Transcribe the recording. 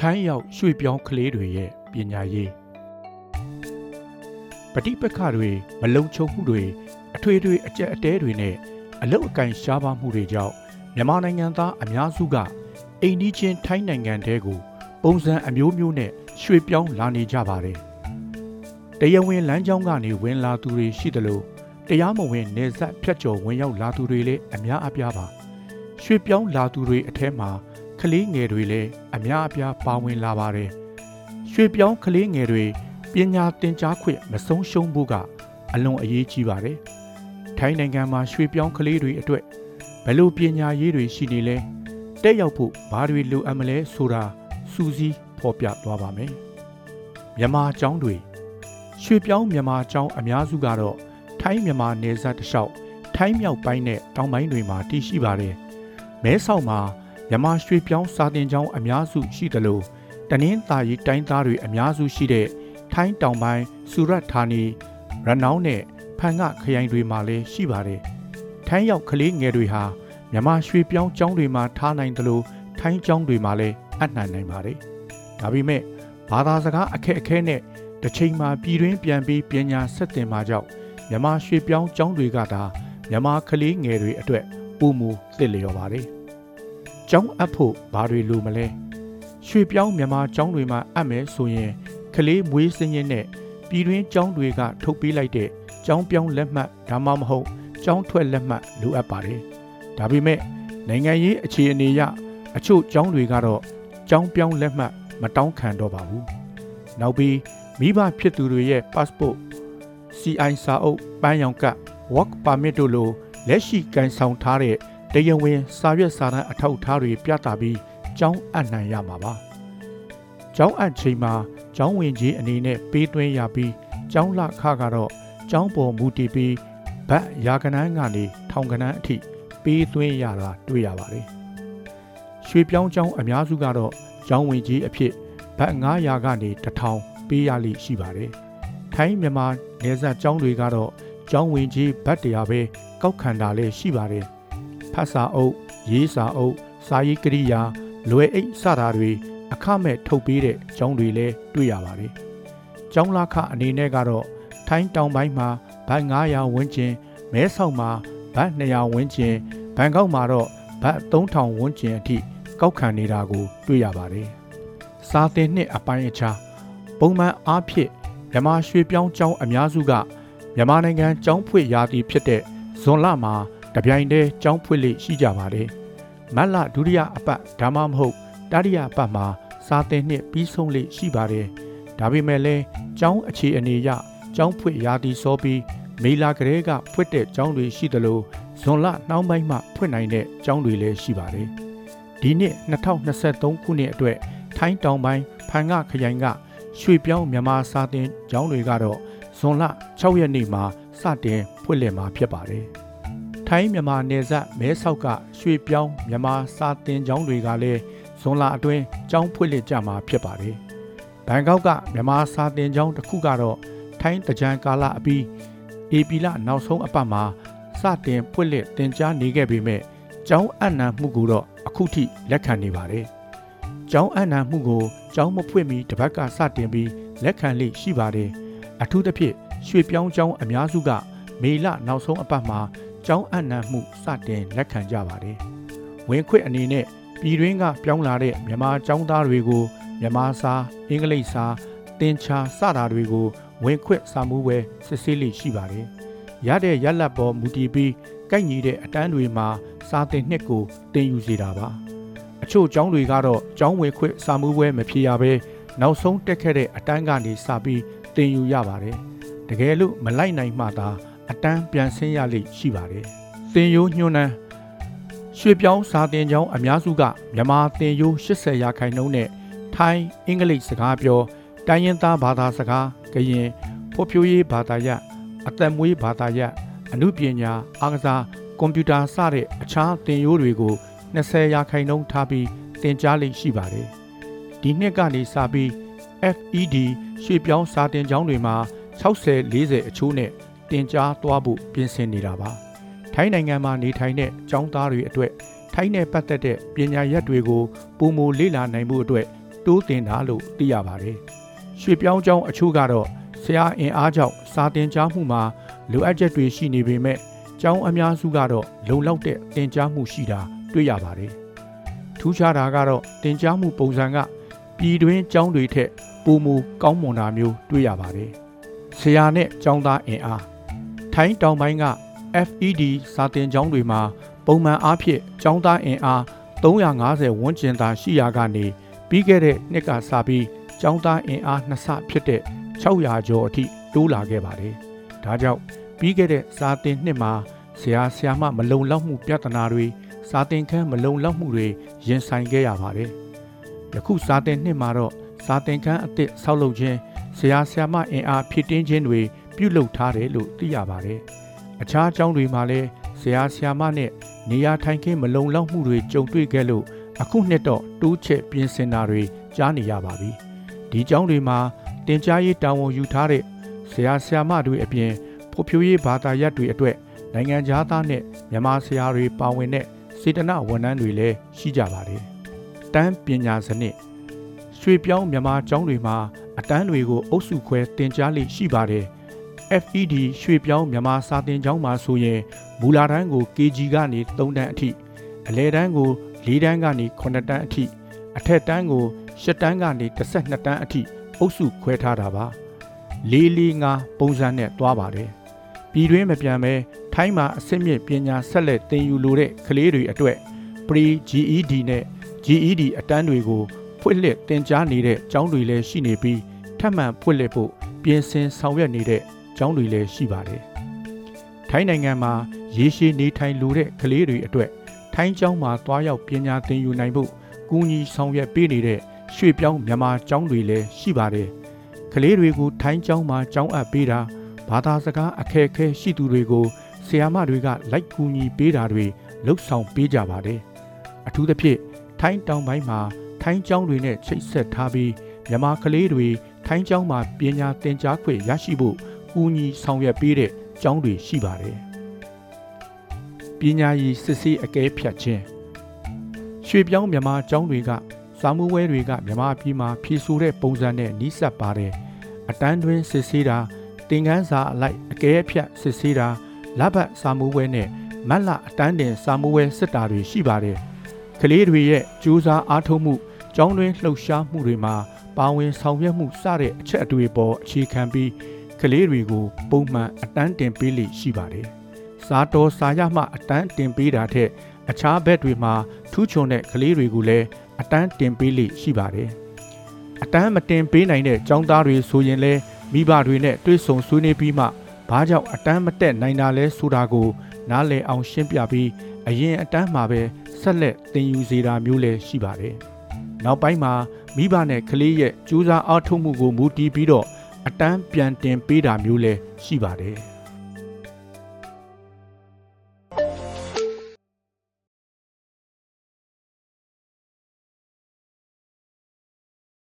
ထိုင်းရောက်ရွှေပြောင်းကလေးတွေရဲ့ပညာရေးပဋိပက္ခတွေမလုံခြုံမှုတွေအထွေထွေအကြက်အတဲတွေနဲ့အလုတ်အကင်ရှားပါမှုတွေကြောင့်မြန်မာနိုင်ငံသားအများစုကအိန္ဒိချင်းထိုင်းနိုင်ငံတဲကို ပုံစံအမျိုးမျိုးနဲ့ရွှေပြောင်းလာနေကြပါတယ်။တရားဝင်လမ်းကြောင်းကနေဝင်လာသူတွေရှိတယ်လို့တရားမဝင်နေဆက်ဖြတ်ကျော်ဝင်ရောက်လာသူတွေလည်းအများအပြားပါ။ရွှေပြောင်းလာသူတွေအထက်မှာ ကလေးငယ်တွေလည်းအများအပြားပါဝင်လာပါတယ်။ရွှေပြောင်းကလေးငယ်တွေပညာသင်ကြားခွင့်မဆုံးရှုံးဖို့ကအလွန်အရေးကြီးပါတယ်။ထိုင်းနိုင်ငံမှာရွှေပြောင်းကလေးတွေအတွက်ဘယ်လိုပညာရေးတွေရှိနေလဲတက်ရောက်ဖို့ဘာတွေလိုအပ်မလဲဆိုတာစူးစီးဖော်ပြသွားပါမယ်။မြန်မာကျောင်းတွေရွှေပြောင်းမြန်မာကျောင်းအများစုကတော့ထိုင်းမြန်မာနယ်စပ်တစ်လျှောက်ထိုင်းမြောက်ပိုင်းနဲ့တောင်ပိုင်းတွေမှာတည်ရှိပါတယ်။မဲဆောက်မှာ မြန်မာရွှေပြောင်းစာတင်ကျောင်းအများစုရှိတယ်လို့တနင်္သာရီတိုင်းသားတွေအများစုရှိတဲ့ထိုင်းတောင်ပိုင်းစူရတ်ဌာနီရနောင်းနဲ့ဖန်ငခရိုင်တွေမှာလည်းရှိပါတယ်။ထိုင်းရောက်ကလေးငယ်တွေဟာမြန်မာရွှေပြောင်းကျောင်းတွေမှာထားနိုင်တယ်လို့ထိုင်းကျောင်းတွေမှာလည်းအနှံ့နိုင်ပါတယ်။ဒါပေမဲ့ဘာသာစကားအခက်အခဲနဲ့တစ်ချိန်မှာပြည်တွင်းပြန်ပြီးပညာဆက်သင်မှာကြောင့်မြန်မာရွှေပြောင်းကျောင်းတွေကသာမြန်မာကလေးငယ်တွေအတွက်ပုံမူသစ်လျော်ပါတယ်။ ကျောင်းအပ်ဖို့ဘာတွေလိုမလဲ။ရွှေပြောင်းမြန်မာကျောင်းတွေမှာအပ်မယ်ဆိုရင်ကလေးမွေးစင်းရင်နဲ့ပြည်တွင်းကျောင်းတွေကထုတ်ပေးလိုက်တဲ့ကျောင်းပြောင်းလက်မှတ်ဒါမှမဟုတ်ကျောင်းထွက်လက်မှတ်လိုအပ်ပါတယ်။ဒါပေမဲ့နိုင်ငံရေးအခြေအနေအရအချို့ကျောင်းတွေကတော့ကျောင်းပြောင်းလက်မှတ်မတောင်းခံတော့ပါဘူး။နောက်ပြီးမိဘဖြစ်သူတွေရဲ့ passport CI စာအုပ်ပန်းရောင်ကတ် work permit တို့လိုလက်ရှိကန်ဆောင်ထားတဲ့ တရားဝင်စာရွက်စာတမ်းအထောက်အထားတွေပြသပြီးကျောင်းအပ်နိုင်ရမှာပါ။ကျောင်းအပ်ချိန်မှာကျောင်းဝင်ကြီးအနေနဲ့ပေးသွင်းရပြီးကျောင်းလခကတော့ကျောင်းပေါ်မူတည်ပြီးဗတ်ရာကနန်းကနေထောင်ကနန်းအထိပေးသွင်းရတာတွေ့ရပါတယ်။ရွှေပြောင်းကျောင်းအများစုကတော့ကျောင်းဝင်ကြီးအဖြစ်ဗတ်900ကနေ1000ပေးရလိမ့်ရှိပါတယ်။ထိုင်းမြန်မာနေဆက်ကျောင်းတွေကတော့ကျောင်းဝင်ကြီးဗတ်တရားပဲကောက်ခံတာလည်းရှိပါတယ်။ ဖတ်စာအုပ်ရေးစာအုပ်စာရေးကရိယာလွယ်အိတ်စတာတွေအခမဲ့ထုတ်ပေးတဲ့ကျောင်းတွေလည်းတွေ့ရပါတယ်။ကျောင်းလာခအနေနဲ့ကတော့ထိုင်းတောင်ပိုင်းမှာဘတ်900ဝန်းကျင်မဲဆောက်မှာဘတ်200ဝန်းကျင်ဘန်ကောက်မှာတော့ဘတ်3000ဝန်းကျင်အထိကောက်ခံနေတာကို တွေ့ရပါတယ်။စာသင်နှစ်အပိုင်းအခြားပုံမှန်အားဖြင့်မြန်မာရွှေပြောင်းကျောင်းအများစုကမြန်မာနိုင်ငံကျောင်းဖွင့်ရာသီဖြစ်တဲ့ဇွန်လမှာ တပြိုင်တည်းကျောင်းဖွင့်လေရှိကြပါတယ်။မတ်လဒုတိယအပတ်ဒါမှမဟုတ်တတိယအပတ်မှာစာသင်နှစ်ပြီးဆုံးလေရှိပါတယ်။ဒါပေမဲ့လည်းကျောင်းအခြေအနေအရကျောင်းဖွင့်ရာသီစောပြီးမေလာကလေးကဖွင့်တဲ့ကျောင်းတွေရှိသလိုဇွန်လနှောင်းပိုင်းမှဖွင့်နိုင်တဲ့ကျောင်းတွေလည်းရှိပါတယ်။ဒီနှစ်2023ခုနှစ်အတွက်ထိုင်းတောင်ပိုင်းဖန်ငခရိုင်ကရွှေပြောင်းမြန်မာစာသင်ကျောင်းတွေကတော့ဇွန်လ6ရက်နေ့မှာစတင်ဖွင့်လှစ်မှာဖြစ်ပါတယ်။ ထိုင်းမြန်မာနယ်စပ်မဲဆောက်ကရွှေပြောင်းမြန်မာစာသင်ကျောင်းတွေကလည်းဇွန်လအတွင်းကျောင်းဖွင့်လှစ်ကြမှာဖြစ်ပါတယ်။ဘန်ကောက်ကမြန်မာစာသင်ကျောင်းတစ်ခုကတော့ထိုင်းတကြံကာလအပြီးဧပြီလနောက်ဆုံးအပတ်မှာစတင်ဖွင့်လှစ်တင် जा နေခဲ့ပေမဲ့ကျောင်းအံ့နံမှုကိုတော့အခုထိလက်ခံနေပါတယ်။ကျောင်းအံ့နံမှုကိုကျောင်းမဖွင့်မီတစ်ပတ်ကစတင်ပြီးလက်ခံလိရှိပါတယ်။အထူးသဖြင့်ရွှေပြောင်းကျောင်းအများစုကမေလနောက်ဆုံးအပတ်မှာ ကျောင်းအံ့နံမှုစတင်လက်ခံကြပါတယ်။ဝင်ခွင့်အနေနဲ့ပြည်တွင်းကပြောင်းလာတဲ့မြန်မာကျောင်းသားတွေကိုမြန်မာစာအင်္ဂလိပ်စာသင်ချာစတာတွေကိုဝင်ခွင့်စာမှုပွဲစစ်ဆေးလိရှိပါတယ်။ရတဲ့ရက်လက်ပေါ်မူတည်ပြီးကိုက်ညီတဲ့အတန်းတွေမှာစာသင်နှစ်ကိုတင်ယူစေတာပါ။အချို့ကျောင်းတွေကတော့ကျောင်းဝင်ခွင့်စာမှုပွဲမဖြေရဘဲနောက်ဆုံးတက်ခဲ့တဲ့အတန်းကနေစပြီးတင်ယူရပါတယ်။တကယ်လို့မလိုက်နိုင်မှသာ အတန်းပြန်ဆင်းရလိမ့်ရှိပါတယ်။သင်ယူညွှန်းနှန်းရွှေပြောင်းစာတင်ကျောင်းအများစုကမြန်မာသင်ယူ80ရာခိုင်နှုန်းနဲ့ထိုင်းအင်္ဂလိပ်စကားပြောတိုင်းရင်းသားဘာသာစကားကရင်ဖွံ့ဖြိုးရေးဘာသာရပ်အသက်မွေးဘာသာရပ်အမှုပညာအားကစားကွန်ပျူတာစတဲ့အခြားသင်ရိုးတွေကို20ရာခိုင်နှုန်းထားပြီးသင်ကြားလိမ့်ရှိပါတယ်။ဒီနှစ်ကနေစပြီး FED ရွှေပြောင်းစာတင်ကျောင်းတွေမှာ60 40အချိုးနဲ့ တင်ကြားသွားဖို့ပြင်ဆင်နေတာပါ။ထိုင်းနိုင်ငံမှာနေထိုင်တဲ့ကျောင်းသားတွေအတွက်ထိုင်းနဲ့ပတ်သက်တဲ့ပညာရပ်တွေကိုပုံမူလေ့လာနိုင်မှုအတွက်တိုးတင်တာလို့သိရပါတယ်။ရွှေပြောင်းကျောင်းအချို့ကတော့ဆရာအင်အားကြောင့်စာတင်ကြားမှုမှာလိုအပ်ချက်တွေရှိနေပေမဲ့ကျောင်းအများစုကတော့လုံလောက်တဲ့တင်ကြားမှုရှိတာတွေ့ရပါတယ်။ထူးခြားတာကတော့တင်ကြားမှုပုံစံကပြည်တွင်းကျောင်းတွေထက်ပိုမိုကောင်းမွန်တာမျိုးတွေ့ရပါတယ်။ဆရာနဲ့ကျောင်းသားအင်အား ထိုင်းတောင်ပိုင်းက FED စာတင်ကျောင်းတွေမှာပုံမှန်အားဖြင့်ကျောင်းသားအင်အား350ဝန်းကျင်သာရှိရာကနေပြီးခဲ့တဲ့နှစ်ကစပြီးကျောင်းသားအင်အားနှစ်ဆဖြစ်တဲ့600ကျော်အထိတိုးလာခဲ့ပါတယ်။ဒါကြောင့်ပြီးခဲ့တဲ့စာတင်နှစ်မှာဆရာဆရာမမလုံလောက်မှုပြဿနာတွေစာတင်ခန်းမလုံလောက်မှုတွေရင်ဆိုင်ခဲ့ရပါတယ်။ယခုစာတင်နှစ်မှာတော့စာတင်ခန်းအသစ်ဆောက်လုပ်ခြင်းဆရာဆရာမအင်အားဖြည့်တင်းခြင်းတွေ ပြုလုပ်ထားတယ်လို့သိရပါတယ်။အခြားကျောင်းတွေမှာလည်းဆရာဆရာမနဲ့နေရာထိုင်ခင်းမလုံလောက်မှုတွေကြုံတွေ့ခဲ့လို့အခုနှစ်တော့တိုးချက်ပြင်ဆင်တာတွေကြားနေရပါပြီ။ဒီကျောင်းတွေမှာတင် जा ရေးတာဝန်ယူထားတဲ့ဆရာဆရာမတွေအပြင်ဖွံ့ဖြိုးရေးဘာသာရပ်တွေအတွက်နိုင်ငံသားနဲ့မြန်မာဆရာတွေပါဝင်တဲ့စေတနာဝန်ထမ်းတွေလည်းရှိကြပါတယ်။တန်းပညာစနစ်ရွှေပြောင်းမြန်မာကျောင်းတွေမှာအတန်းတွေကိုအုပ်စုခွဲတင် जा လိရှိပါတယ်။ FED ရွှေပြောင်းမြန်မာစာသင်ကျောင်းမှာဆိုရင်မူလာတန်းကို KG ကနေ3တန်းအထိအလဲတန်းကို4တန်းကနေ9တန်းအထိအထက်တန်းကို10တန်းကနေ12တန်းအထိအုပ်စုခွဲထားတာပါ445ပုံစံနဲ့တွားပါတယ်ပြည်တွင်းမပြန်ပဲထိုင်းမှာအစစ်မြစ်ပညာဆက်လက်သင်ယူလိုတဲ့ကလေးတွေအတွက် Pre GED နဲ့ GED အတန်းတွေကိုဖွင့်လှစ်သင်ကြားနေတဲ့ကျောင်းတွေလည်းရှိနေပြီးထပ်မံဖွင့်လှစ်ဖို့ပြင်ဆင်ဆောင်ရွက်နေတဲ့ ကျောင်းတွေလည်းရှိပါတယ်ထိုင်းနိုင်ငံမှာရေရှည်နေထိုင်လိုတဲ့ကလေးတွေအတွက်ထိုင်းကျောင်းမှာတွားရောက်ပညာသင်ယူနိုင်ဖို့ကူညီဆောင်ရွက်ပေးနေတဲ့ရွှေပြောင်းမြန်မာကျောင်းတွေလည်းရှိပါတယ်။ကလေးတွေကိုထိုင်းကျောင်းမှာကျောင်းအပ်ပေးတာဘာသာစကားအခက်အခဲရှိသူတွေကိုဆရာမတွေကလိုက်ကူညီပေးတာတွေလှုပ်ဆောင်ပေးကြပါတယ်။အထူးသဖြင့်ထိုင်းတောင်ပိုင်းမှာထိုင်းကျောင်းတွေနဲ့ချိတ်ဆက်ထားပြီးမြန်မာကလေးတွေထိုင်းကျောင်းမှာပညာသင်ကြားခွင့်ရရှိဖို့ ကူညီဆောင်ရွက်ပေးတဲ့ကျောင်းတွေရှိပါတယ်။ပညာရည်စစ်ဆေးအကဲဖြတ်ခြင်းရွှေပြောင်းမြန်မာကျောင်းတွေကစာမှုဝဲတွေကမြန်မာပြည်မှာဖြည့်ဆို့တဲ့ပုံစံနဲ့နီးစပ်ပါတယ်။အတန်းတွင်းစစ်ဆေးတာသင်ခန်းစာအလိုက်အကဲဖြတ်စစ်ဆေးတာလဘတ်စာမှုဝဲနဲ့မတ်လအတန်းတင်စာမှုဝဲစစ်တာတွေရှိပါတယ်။ကလေးတွေရဲ့ကြိုးစားအားထုတ်မှုကျောင်းတွင်းလှုပ်ရှားမှုတွေမှာပါဝင်ဆောင်ရွက်မှုစတဲ့အချက်အတွေ့ပေါ်အခြေခံပြီး ကလေးတွေကိုပုံမှန်အတန်းတင်ပေးလိရှိပါတယ်။စားတော်စာရမှအတန်းတင်ပေးတာထက်အခြားဘက်တွေမှာထူးချွန်တဲ့ကလေးတွေကိုလည်းအတန်းတင်ပေးလိရှိပါတယ်။အတန်းမတင်ပေးနိုင်တဲ့ចောင်းသားတွေဆိုရင်လည်းမိဘတွေနဲ့တွေ့ဆုံဆွေးနွေးပြီးမှဘာကြောင့်အတန်းမတက်နိုင်တာလဲဆိုတာကို နားလည်အောင်ရှင်းပြပြီးအရင်အတန်းမှာပဲဆက်လက်သင်ယူစေတာမျိုးလည်းရှိပါတယ်။နောက်ပိုင်းမှာမိဘနဲ့ကလေးရဲ့ကြိုးစားအားထုတ်မှုကိုမူတည်ပြီးတော့ အတန်းပြန်တင်ပေးတာမျိုးလည်းရှိပါတယ်။